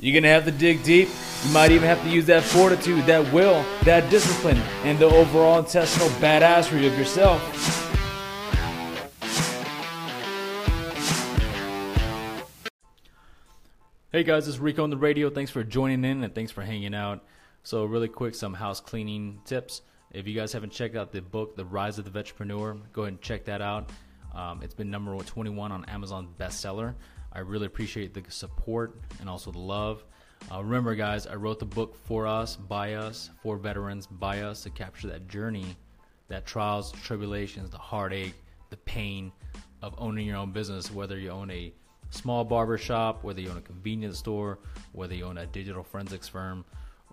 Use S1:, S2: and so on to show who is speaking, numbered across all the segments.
S1: You're going to have to dig deep. You might even have to use that fortitude, that will, that discipline, and the overall intestinal badassery of yourself. Hey guys, it's Rico on the radio. Thanks for joining in and thanks for hanging out. So, really quick, some house cleaning tips. If you guys haven't checked out the book, The Rise of the Vetrepreneur, go ahead and check that out. Um, it's been number 21 on Amazon bestseller. I really appreciate the support and also the love. Uh, remember, guys, I wrote the book for us, by us, for veterans, by us to capture that journey, that trials, tribulations, the heartache, the pain of owning your own business, whether you own a small barber shop, whether you own a convenience store, whether you own a digital forensics firm,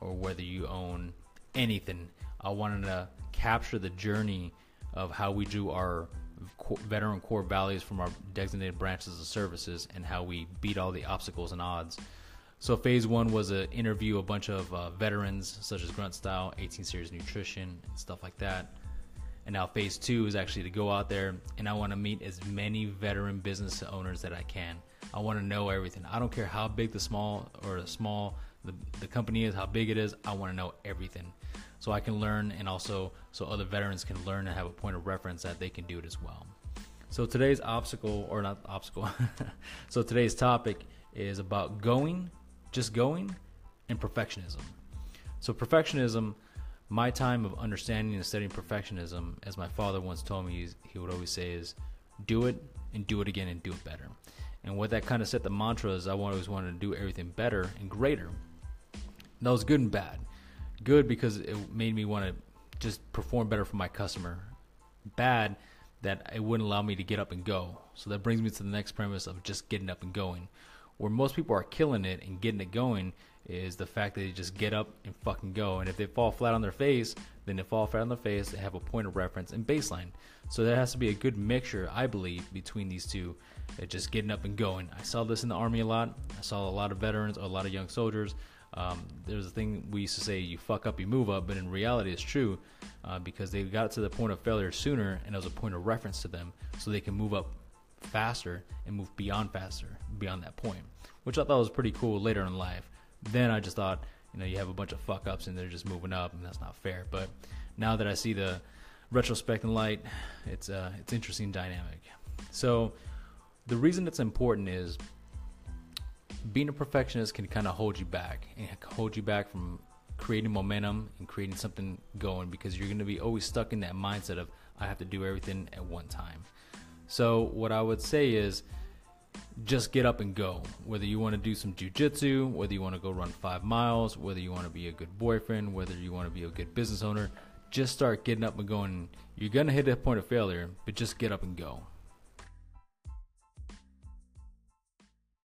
S1: or whether you own anything. I wanted to capture the journey of how we do our veteran core values from our designated branches of services and how we beat all the obstacles and odds. So phase one was an interview a bunch of uh, veterans such as Grunt Style, 18 Series Nutrition, and stuff like that. And now phase two is actually to go out there and I want to meet as many veteran business owners that I can. I want to know everything. I don't care how big the small or the small the, the company is, how big it is. I want to know everything so I can learn and also so other veterans can learn and have a point of reference that they can do it as well. So today's obstacle or not obstacle. so today's topic is about going, just going and perfectionism. So perfectionism my time of understanding and studying perfectionism, as my father once told me, he would always say, is do it and do it again and do it better. And what that kind of set the mantra is I always wanted to do everything better and greater. That was good and bad good because it made me want to just perform better for my customer. Bad that it wouldn't allow me to get up and go. So that brings me to the next premise of just getting up and going. Where most people are killing it and getting it going is the fact that they just get up and fucking go. And if they fall flat on their face, then they fall flat on their face. They have a point of reference and baseline. So there has to be a good mixture, I believe, between these two. Uh, just getting up and going. I saw this in the army a lot. I saw a lot of veterans, a lot of young soldiers um, there's a thing we used to say, you fuck up, you move up, but in reality, it's true uh, because they got to the point of failure sooner and it was a point of reference to them so they can move up faster and move beyond faster, beyond that point, which I thought was pretty cool later in life. Then I just thought, you know, you have a bunch of fuck ups and they're just moving up, and that's not fair. But now that I see the retrospect and light, it's uh, it's interesting dynamic. So the reason it's important is being a perfectionist can kind of hold you back and hold you back from creating momentum and creating something going because you're going to be always stuck in that mindset of I have to do everything at one time. So what I would say is just get up and go. Whether you want to do some jujitsu, whether you want to go run five miles, whether you want to be a good boyfriend, whether you want to be a good business owner, just start getting up and going. You're gonna hit a point of failure, but just get up and go.